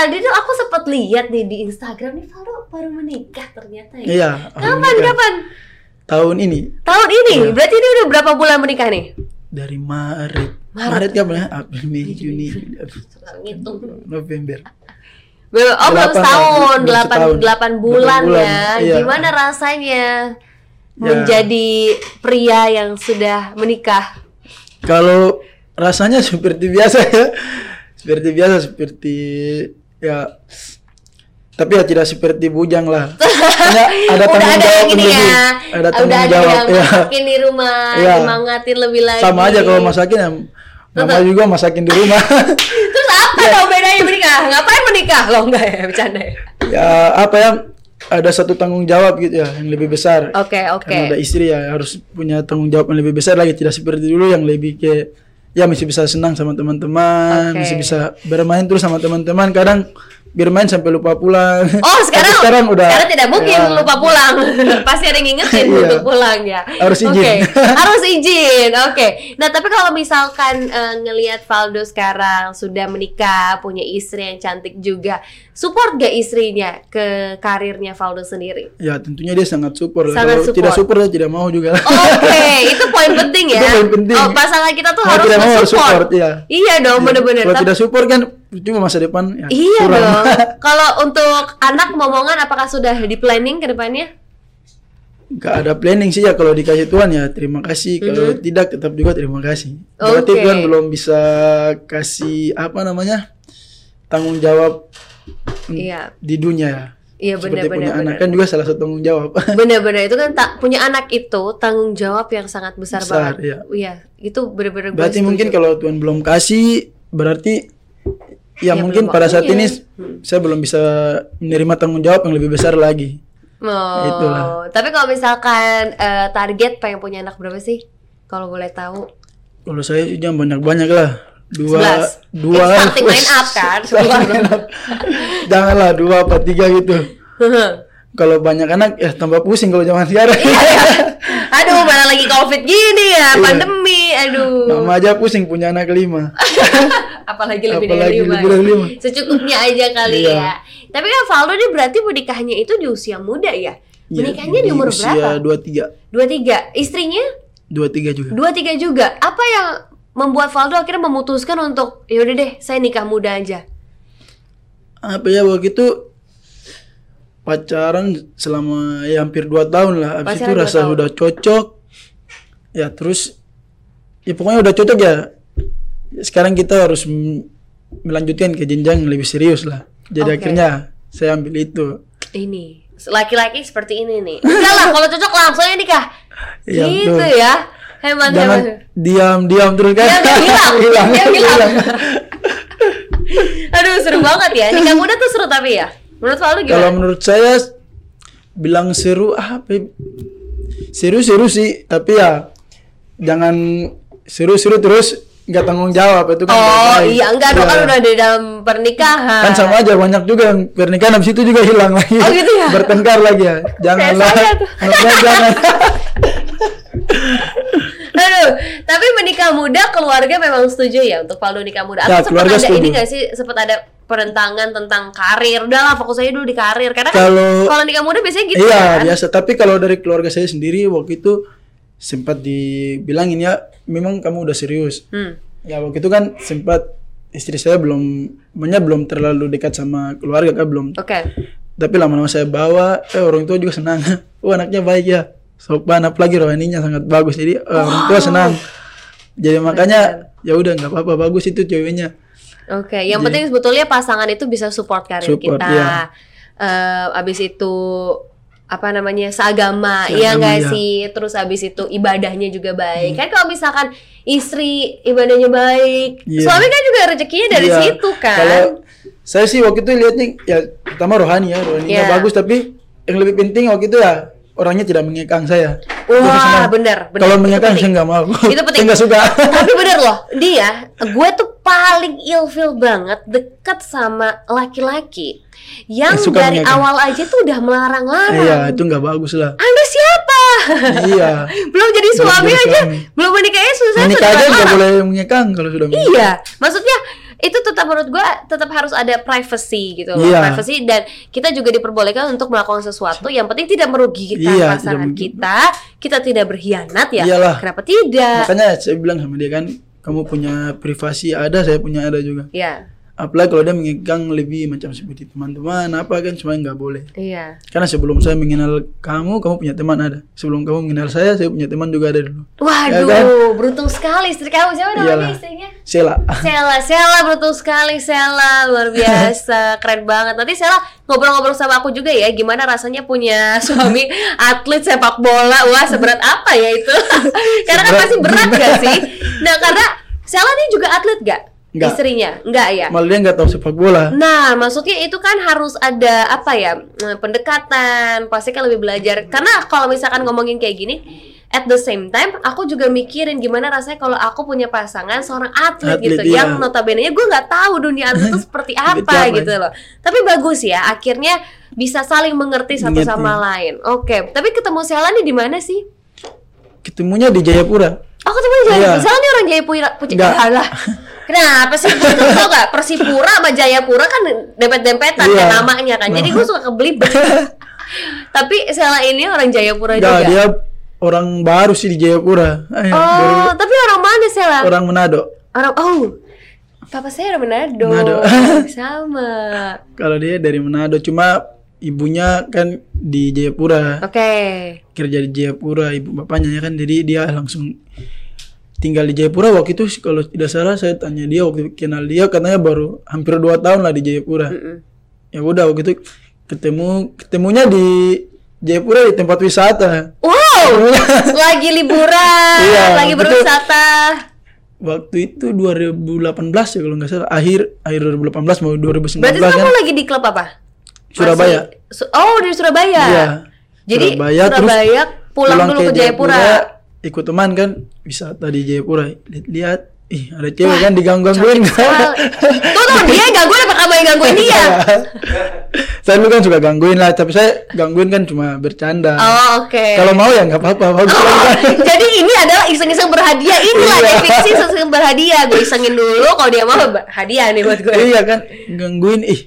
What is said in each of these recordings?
tadi tuh aku sempat lihat nih di Instagram nih Valdo baru menikah ternyata ya. Iya. Kapan alhamdulillah. kapan? Tahun ini Tahun ini? Iya. Berarti ini udah berapa bulan menikah nih? dari Maret. Maret. Maret kapan ya? April, Mei, Juni, Juli, Agustus, Ngitung. November. Belum, oh belum setahun, belum delapan, delapan bulan, bulan, ya. iya. Gimana rasanya Ya. menjadi pria yang sudah menikah? Kalau rasanya seperti biasa ya. Seperti biasa seperti ya tapi ya tidak seperti bujang lah. Hanya ada Udah tanggung ada jawab yang ini lebih. ya, Ada udah tanggung ada jawab yang ya. masakin di rumah, Iya. dimangatin lebih lagi. Sama aja kalau masakin ya Mama juga masakin di rumah. Terus apa dong bedanya menikah? Ngapain menikah? Loh enggak ya, bercanda ya. ya apa ya ada satu tanggung jawab gitu ya yang lebih besar. Oke, oke. Karena ada istri ya harus punya tanggung jawab yang lebih besar lagi tidak seperti dulu yang lebih kayak ya masih bisa senang sama teman-teman, Oke. masih bisa bermain terus sama teman-teman. Kadang bermain sampai lupa pulang. Oh sekarang Tapi sekarang udah sekarang tidak mungkin ya, lupa pulang pasti ada yang ngingetin Iya. untuk pulang ya Harus izin. Oke, harus izin oke nah tapi kalau misalkan eh, ngelihat Valdo sekarang sudah menikah punya istri yang cantik juga support gak istrinya ke karirnya Valdo sendiri Ya tentunya dia sangat support. Sangat Kalau tidak support. support dia tidak mau juga. Oke, itu poin penting ya. Itu poin penting. Oh, pasangan kita tuh Mau harus tidak mau harus support. support, iya. Iya dong, bener-bener. Kalau tidak support kan cuma masa depan ya, Iya suram. dong. Kalau untuk anak momongan apakah sudah di planning ke depannya? Gak ada planning sih ya kalau dikasih Tuhan ya terima kasih kalau tidak tetap juga terima kasih. Berarti. Oke. Tuhan belum bisa kasih apa namanya tanggung jawab Iya. di dunia ya. Iya Seperti punya benar-benar. anak kan juga salah satu tanggung jawab. Benar-benar itu kan tak punya anak itu tanggung jawab yang sangat besar, Besar, banget. iya. Iya, itu benar-benar berarti mungkin kalau Tuhan belum kasih berarti ya, Ya, mungkin pada saat ini saya belum bisa menerima tanggung jawab yang lebih besar lagi. Oh, Itulah. Tapi kalau misalkan eh, target pengen punya anak berapa sih? Kalau boleh tahu. Kalau saya jangan banyak-banyak lah. Dua, 11. dua. Starting line up kan? Janganlah dua apa tiga gitu. Kalau banyak anak ya tambah pusing kalau zaman sekarang. aduh, mana lagi covid gini ya, Iya. pandemi, aduh. Mama aja pusing punya anak lima. Apalagi lebih Apalagi dari lima. lebih dari lima. Secukupnya aja kali Iya. ya. Tapi kan Valdo dia berarti menikahnya itu di usia muda ya? Menikahnya di umur usia berapa? dua tiga, Dua tiga. Istrinya dua tiga juga. dua tiga juga. Apa yang membuat Valdo akhirnya memutuskan untuk yaudah deh saya nikah muda aja. Apa ya waktu itu pacaran selama ya hampir dua tahun lah. Habis Pacaran itu rasa tahun. udah cocok. Ya terus ya pokoknya udah cocok ya. Sekarang kita harus melanjutkan ke jenjang lebih serius lah. Jadi Oke. akhirnya saya ambil itu. Ini laki-laki seperti ini nih. Enggak lah kalau cocok langsung aja nikah. Iya, gitu betul. ya. Hemat Jangan hemat. diam diam terus kan. Diam, hilang. hilang. Hilang. Aduh seru banget ya. Nikah muda tuh seru tapi ya. Menurut Valdo Kalau gimana? menurut saya bilang seru apa? ya? Seru-seru sih, tapi ya jangan seru-seru terus nggak tanggung jawab itu kan nggak Oh iya enggak dong Iya. kan udah di dalam pernikahan. Kan sama aja banyak juga yang pernikahan habis itu juga hilang lagi. Oh, gitu ya? Bertengkar lagi ya. Janganlah. jangan. Aduh, tapi menikah muda keluarga memang setuju ya untuk Valdo nikah muda. Atau Ya, sempat keluarga ada ini setuju. gak sih sempat ada perentangan tentang karir? Udahlah fokus aja dulu di karir. Karena kan Kalau- kalau nikah muda biasanya gitu iya kan. biasa. Tapi kalau dari keluarga saya sendiri waktu itu sempat dibilangin ya, memang kamu udah serius. Hmm. Ya waktu itu kan sempat istri saya belum, makanya belum terlalu dekat sama keluarga kan belum. Oke. Tapi lama-lama saya bawa, eh orang tua juga senang. Oh anaknya baik ya, sopan apalagi rohaninya sangat bagus. Jadi eh, orang tua senang. Jadi makanya ya udah nggak apa-apa bagus itu ceweknya. Oke, yang penting sebetulnya pasangan itu bisa support karir Support, kita. iya. Eh, abis itu apa namanya seagama, Seagama, iya nggak iya. sih? Terus abis itu ibadahnya juga baik. Kan kalau misalkan istri ibadahnya baik, Iya. suami kan juga rezekinya dari Iya. situ kan. Kalau saya sih waktu itu lihatnya ya pertama rohani ya, rohaninya Iya. bagus tapi yang lebih penting waktu itu ya orangnya tidak mengekang saya. Wah, bener, bener. Kalau mengekang saya nggak mau. Itu penting. saya nggak suka. Tapi bener loh, dia, gue tuh paling ilfil banget dekat sama laki-laki yang Eh, suka dari mengekang. awal aja tuh udah melarang-larang. Iya itu nggak bagus lah. Anda siapa? iya. belum jadi suami jadi aja, suami. belum menikah aja susah Menikah sudah aja nggak boleh mengekang kalau sudah menikah. Iya, maksudnya itu tetap menurut gua tetap harus ada privacy gitu loh. Iya. Privacy dan kita juga diperbolehkan untuk melakukan sesuatu yang penting tidak merugikan Iya, pasangan tidak- kita, kita tidak berkhianat ya. Iyalah. Kenapa tidak? Makanya saya bilang sama dia kan, kamu punya privasi ada, saya punya ada juga. Ya. Apalagi kalau dia mengegang lebih macam seperti teman-teman apa kan semuanya nggak boleh. Iya. Karena sebelum saya mengenal kamu, kamu punya teman ada. Sebelum kamu mengenal saya, saya punya teman juga ada dulu. Waduh, Ya kan? beruntung sekali istri kamu. Siapa namanya istrinya? Sela. Sela, Sela beruntung sekali Sela, luar biasa, keren banget. Nanti Sela ngobrol-ngobrol sama aku juga ya, gimana rasanya punya suami atlet sepak bola. Wah, seberat apa ya itu? karena kan pasti berat gak sih? Nah, karena Sela ini juga atlet gak? Nggak. Istrinya, enggak ya? Malah dia nggak tahu sepak bola. Nah, maksudnya itu kan harus ada apa ya eh, pendekatan, pasti kan lebih belajar. Karena kalau misalkan ngomongin kayak gini, at the same time aku juga mikirin gimana rasanya kalau aku punya pasangan seorang atlet, Atlet, gitu, iya. yang notabene gue nggak tahu dunia atlet itu seperti apa gitu loh. Tapi bagus ya, akhirnya bisa saling mengerti satu sama lain. Oke, tapi ketemu Sela nih di mana sih? Ketemunya di Jayapura. Oh ketemu di Jayapura. Iya. Sela nih orang Jayapura. Puji Nggak. Alah. Kenapa sih? Gue tuh tau gak Persipura sama Jayapura kan dempet-dempetan Iya. kan namanya kan. Jadi gue suka kebelibet. Tapi Sela ini orang Jayapura Nggak, juga. dia orang baru sih di Jayapura. Eh, Oh, dari tapi orang mana Sela? orang Manado. Orang oh. Papa saya orang Manado. Manado. Sama. Kalau dia dari Manado, cuma ibunya kan di Jayapura. Oke. Kerja di Jayapura, ibu bapaknya ya kan. Jadi dia langsung tinggal di Jayapura waktu itu kalau tidak salah saya tanya dia waktu kenal dia katanya baru hampir dua tahun lah di Jayapura. Mm-mm. Ya udah waktu itu ketemu ketemunya di Jayapura di tempat wisata. Wow, lagi liburan, Iya, lagi berwisata. Waktu itu 2018 ya kalau nggak salah akhir akhir 2018 mau 2019 Berarti kan. kamu lagi di klub apa? Surabaya. Masih- oh, di Surabaya. Iya. Jadi Surabaya, Surabaya, terus pulang, dulu ke Jayapura. Ikut teman kan wisata di Jayapura lihat ih ada cewek kan diganggu-gangguin Well, tuh tuh dia gangguin apa kamu yang gangguin dia? saya dulu kan suka gangguin lah tapi saya gangguin kan cuma bercanda Oh, oke. kalau mau ya nggak apa-apa Oh, kan. jadi ini adalah iseng-iseng berhadiah. Inilah Iya. definisi iseng-iseng berhadiah. Gue isengin dulu, kalau dia mau hadiah nih buat gue. iya kan gangguin ih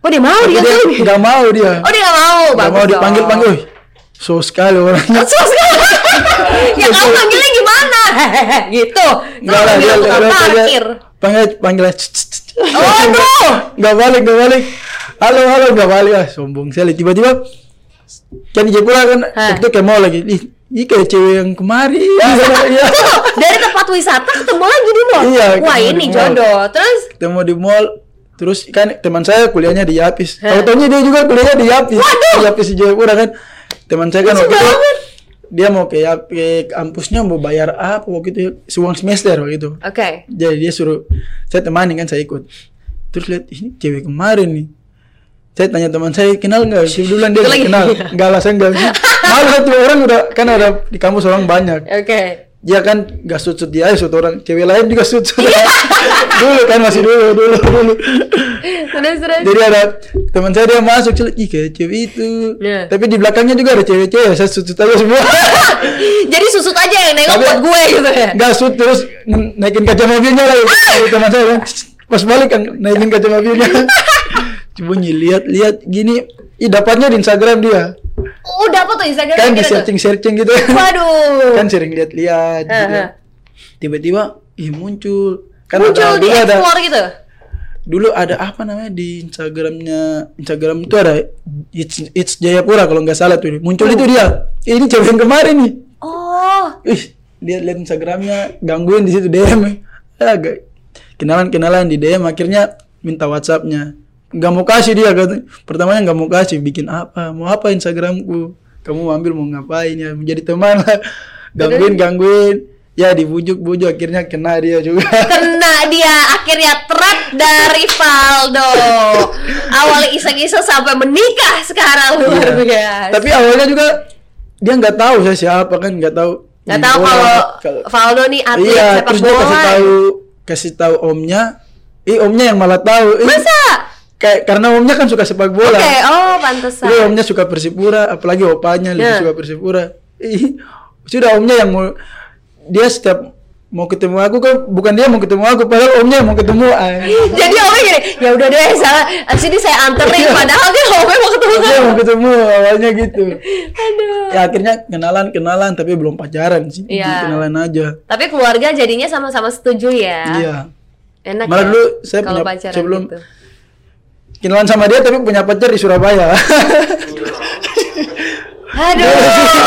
Oh dia mau tapi dia dia tuh. nggak mau dia Oh dia gak mau. Bagus mau dipanggil panggil so sekali orangnya. Sus, ya kamu panggilnya gimana? gitu. Enggak lah, dia, dia, dia, parkir. panggil panggil Oh, aduh. nggak balik nggak balik. Halo halo nggak balik. Ah sombong sekali. Tiba-tiba kan di Jepura kan waktu itu ke mall lagi. Ih ini kayak cewek yang kemari. Iya. Dari tempat wisata ketemu lagi di mall. Iya, Wah ini jodoh. Terus? Ketemu di mall. Terus kan teman saya kuliahnya di Yapis. Hah. tahu dia juga kuliahnya di Yapis. Waduh. di Yapis di Jayapura kan teman saya kan waktu itu dia mau ke, Yap- ke kampusnya mau bayar apa waktu itu uang semester waktu itu. Oke. jadi dia suruh saya temani kan saya ikut. Terus lihat ini cewek kemarin nih. Saya tanya teman saya kenal nggak? Duluan dia kenal nggak lah saya nggak malu satu orang udah kan ada di kampus orang banyak. Oke. Dia kan nggak sut sut dia aja sut orang. Cewek lain juga sut Iya. dulu kan masih dulu dulu dulu. Terus terus. jadi ada teman saya dia masuk ih kayak cewek itu. Iya. tapi di belakangnya juga ada cewek-cewek saya sut sut aja semua. Jadi susut aja yang nengok buat gue gitu ya. nggak sut terus naikin kaca mobilnya lagi Ada teman saya kan pas balik kan naikin kaca mobilnya. Coba lihat lihat gini ih dapatnya di Instagram dia Oh dapat tuh Instagram kan di searching searching gitu Waduh. kan sering lihat-lihat gitu. Aha. tiba-tiba ih muncul kan Muncul ada, di dulu ada explore gitu. dulu ada apa namanya di Instagramnya Instagram itu ada it's, it's Jayapura kalau nggak salah tuh muncul itu dia "Eh, ini cewek yang kemarin nih Oh. ih dia lihat Instagramnya gangguin di situ DM ya gak- kenalan kenalan di DM akhirnya minta WhatsAppnya nggak mau kasih dia kata. Pertamanya nggak mau kasih bikin apa? Mau apa Instagramku? Kamu mau ambil mau ngapain ya? Menjadi teman lah. Gangguin gangguin. Ya dibujuk bujuk akhirnya kena dia juga. Kena dia akhirnya trap dari Valdo. Awalnya iseng-iseng sampai menikah sekarang luar Iya. biasa. tapi awalnya juga dia nggak tahu saya siapa kan nggak tahu. Gak main tahu bola, kalau Valdo nih atlet iya sepak terus dia bola. kasih tahu kasih tahu omnya. Eh omnya yang malah tahu. Eh, Masa? Kayak karena omnya kan suka sepak bola Oke, oh pantesan. Iya omnya suka Persipura apalagi opanya lebih Ya. suka Persipura Ih, sudah omnya yang mau dia setiap mau ketemu aku kan bukan dia mau ketemu aku padahal omnya mau ketemu ah. Jadi omnya gini, ya udah deh, salah. Abis ini saya anterin, padahal dia omnya mau ketemu mau ketemu awalnya gitu Aduh. ya akhirnya kenalan kenalan tapi belum pacaran sih Iya. kenalan aja Tapi keluarga jadinya sama-sama setuju ya. iya Enak Malah ya. dulu saya punya- pacaran sebelum- gitu. Kenalan sama dia tapi punya pacar di Surabaya Aduh,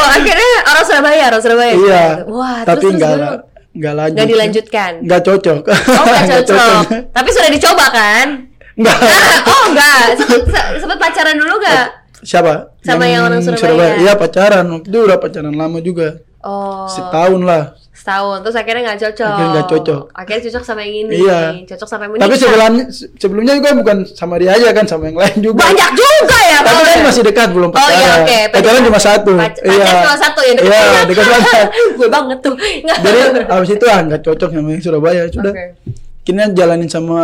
akhirnya orang Surabaya, orang Surabaya. iya Wah, tapi terus, terus nggak gimana? nggak lanjut Nggak dilanjutkan. nggak cocok Oh, nggak cocok. Tapi sudah dicoba kan? nggak oh, enggak. Sempet, se- sempet pacaran dulu nggak? siapa Sama yang orang Surabaya. iya pacaran waktu itu udah pacaran lama juga Oh, setahun lah setahun. Terus akhirnya nggak cocok. Akhirnya nggak cocok. Akhirnya cocok sama yang ini. Iya. Cocok sama yang menikah. tapi sebelumnya sebelumnya juga bukan sama dia aja kan sama yang lain juga Banyak juga ya, tapi kan masih dekat belum Oh pacaran iya oke. pacaran cuma satu Pac- Pacaran cuma satu ya dekat. iya dekat banget Gue banget tuh. Nggak. jadi abis itu ah nggak cocok sama yang Surabaya sudah Oke. kini jalanin sama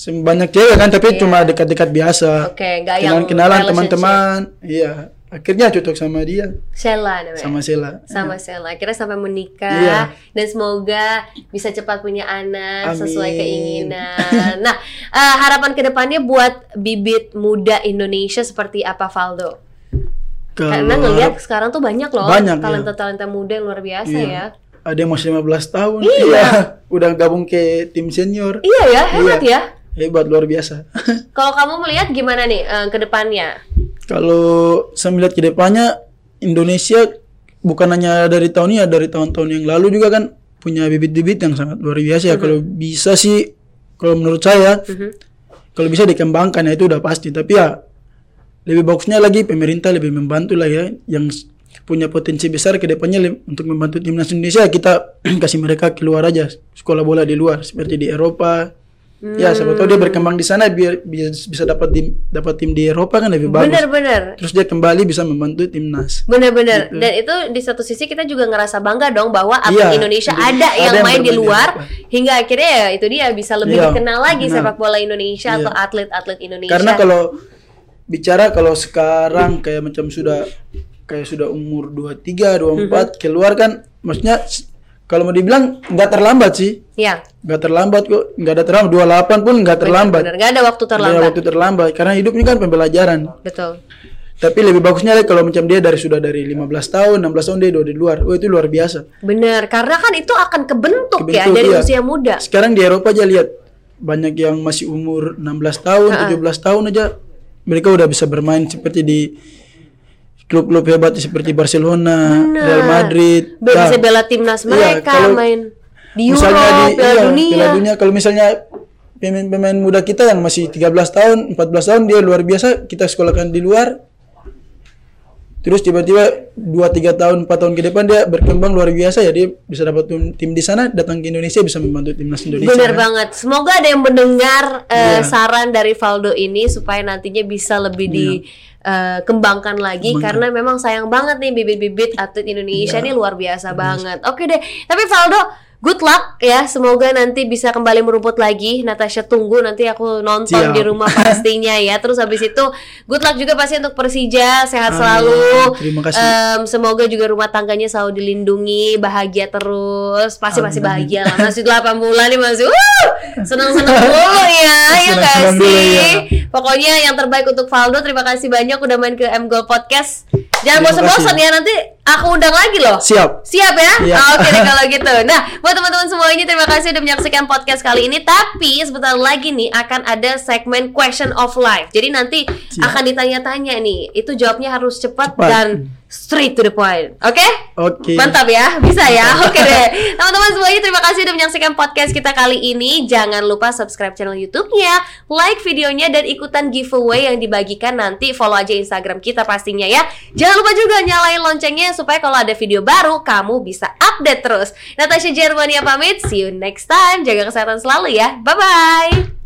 banyak cewek kan tapi Iya. cuma dekat-dekat biasa Oke, nggak yang kenalan teman-teman iya akhirnya cocok sama dia Sheila namanya. sama Sela sama Sheila. Akhirnya sampai menikah Iya. dan semoga bisa cepat punya anak sesuai Amin. keinginan. nah, eh, harapan ke depannya buat bibit muda Indonesia seperti apa Valdo? Karena ngelihat sekarang tuh banyak loh Banyak, ya. talenta-talenta muda yang luar biasa Iya. ya. ada yang masih 15 tahun Iya. udah gabung ke tim senior Iya ya, hebat Iya. ya. Hebat luar biasa. Kalau kamu melihat gimana nih eh, ke depannya? kalau saya melihat ke depannya Indonesia bukan hanya dari tahun ini ya dari tahun-tahun yang lalu juga kan punya bibit-bibit yang sangat luar biasa ya. Kalau bisa sih kalau menurut saya Mhm. kalau bisa dikembangkan ya itu udah pasti. Tapi ya lebih bagusnya lagi pemerintah lebih membantu lah ya yang punya potensi besar ke depannya untuk membantu timnas Indonesia. Kita kasih mereka keluar aja sekolah bola di luar seperti di Eropa ya siapa tahu dia berkembang di sana biar bisa dapat tim dapat tim di Eropa kan lebih bagus Bener-bener. terus dia kembali bisa membantu timnas Bener-bener. Dan itu di satu sisi kita juga ngerasa bangga dong bahwa atlet Iya. Indonesia Ada ada yang yang main di di luar Eropa. hingga akhirnya ya itu dia bisa lebih Iya. dikenal lagi Nah. sepak bola Indonesia Iya. atau atlet-atlet Indonesia. karena kalau bicara kalau sekarang kayak macam sudah kayak sudah umur 23, 24 keluar kan maksudnya kalau mau dibilang nggak terlambat sih. Ya, nggak terlambat kok. Nggak ada terlambat. 28 pun nggak terlambat. bener nggak ada waktu Nggak ada terlambat. waktu terlambat. Karena hidup ini kan pembelajaran. Betul. tapi lebih bagusnya kalau macam dia dari sudah dari 15 tahun 16 tahun dia udah di luar. Oh itu luar biasa. Bener, karena kan itu akan kebentuk, ya Kebentuk, dari iya. usia muda. sekarang di Eropa aja lihat banyak yang masih umur 16 tahun 17 tahun aja mereka udah bisa bermain seperti di klub-klub hebat seperti Barcelona, Real Madrid. Nah, bisa bela timnas iya, mereka kalau main di Euro, misalnya di Piala iya, Dunia. Piala Dunia kalau misalnya pemain-pemain muda kita yang masih 13 tahun, 14 tahun dia luar biasa, kita sekolahkan di luar. Terus tiba-tiba 2 3 tahun, 4 tahun ke depan dia berkembang luar biasa ya dia bisa dapat tim, tim di sana datang ke Indonesia bisa membantu timnas Indonesia. Bener kan? banget. Semoga ada yang mendengar eh, Iya. saran dari Valdo ini supaya nantinya bisa lebih dikembangkan lagi karena memang sayang banget nih bibit-bibit atlet Indonesia Iya. ini luar biasa banget. Oke deh. Tapi Valdo, good luck ya. Semoga nanti bisa kembali merumput lagi. Natasha tunggu nanti aku nonton Siap. di rumah pastinya ya. Terus habis itu good luck juga pasti untuk Persija, sehat Amin. selalu. Terima kasih. Em, semoga juga rumah tangganya selalu dilindungi, bahagia terus. Pasti masih Amin. bahagia lah. Masih 8 bulan nih masih. Uh, senang-senang dulu ya, ya Senang-senang ya. Pokoknya yang terbaik untuk Valdo. Terima kasih banyak udah main ke M Goal Podcast. Jangan Terima bosan-bosan ya nanti aku undang lagi loh. Siap. Siap ya? Iya. Ah, Oke deh kalau gitu. Nah, buat teman-teman semuanya terima kasih udah menyaksikan podcast kali ini. Tapi sebentar lagi nih akan ada segmen question of life. Jadi nanti Siap. akan ditanya-tanya nih. Itu jawabnya harus cepat, Cepat. dan straight to the point. Oke? Oke. Mantap ya, bisa ya. Oke deh. Teman-teman semuanya terima kasih udah menyaksikan podcast kita kali ini. Jangan lupa subscribe channel YouTube-nya, like videonya dan ikutan giveaway yang dibagikan nanti. Follow aja Instagram kita pastinya ya. Jangan lupa juga nyalain loncengnya supaya kalau ada video baru kamu bisa update terus. Natasha Jermania pamit. See you next time. Jaga kesehatan selalu ya. Bye bye.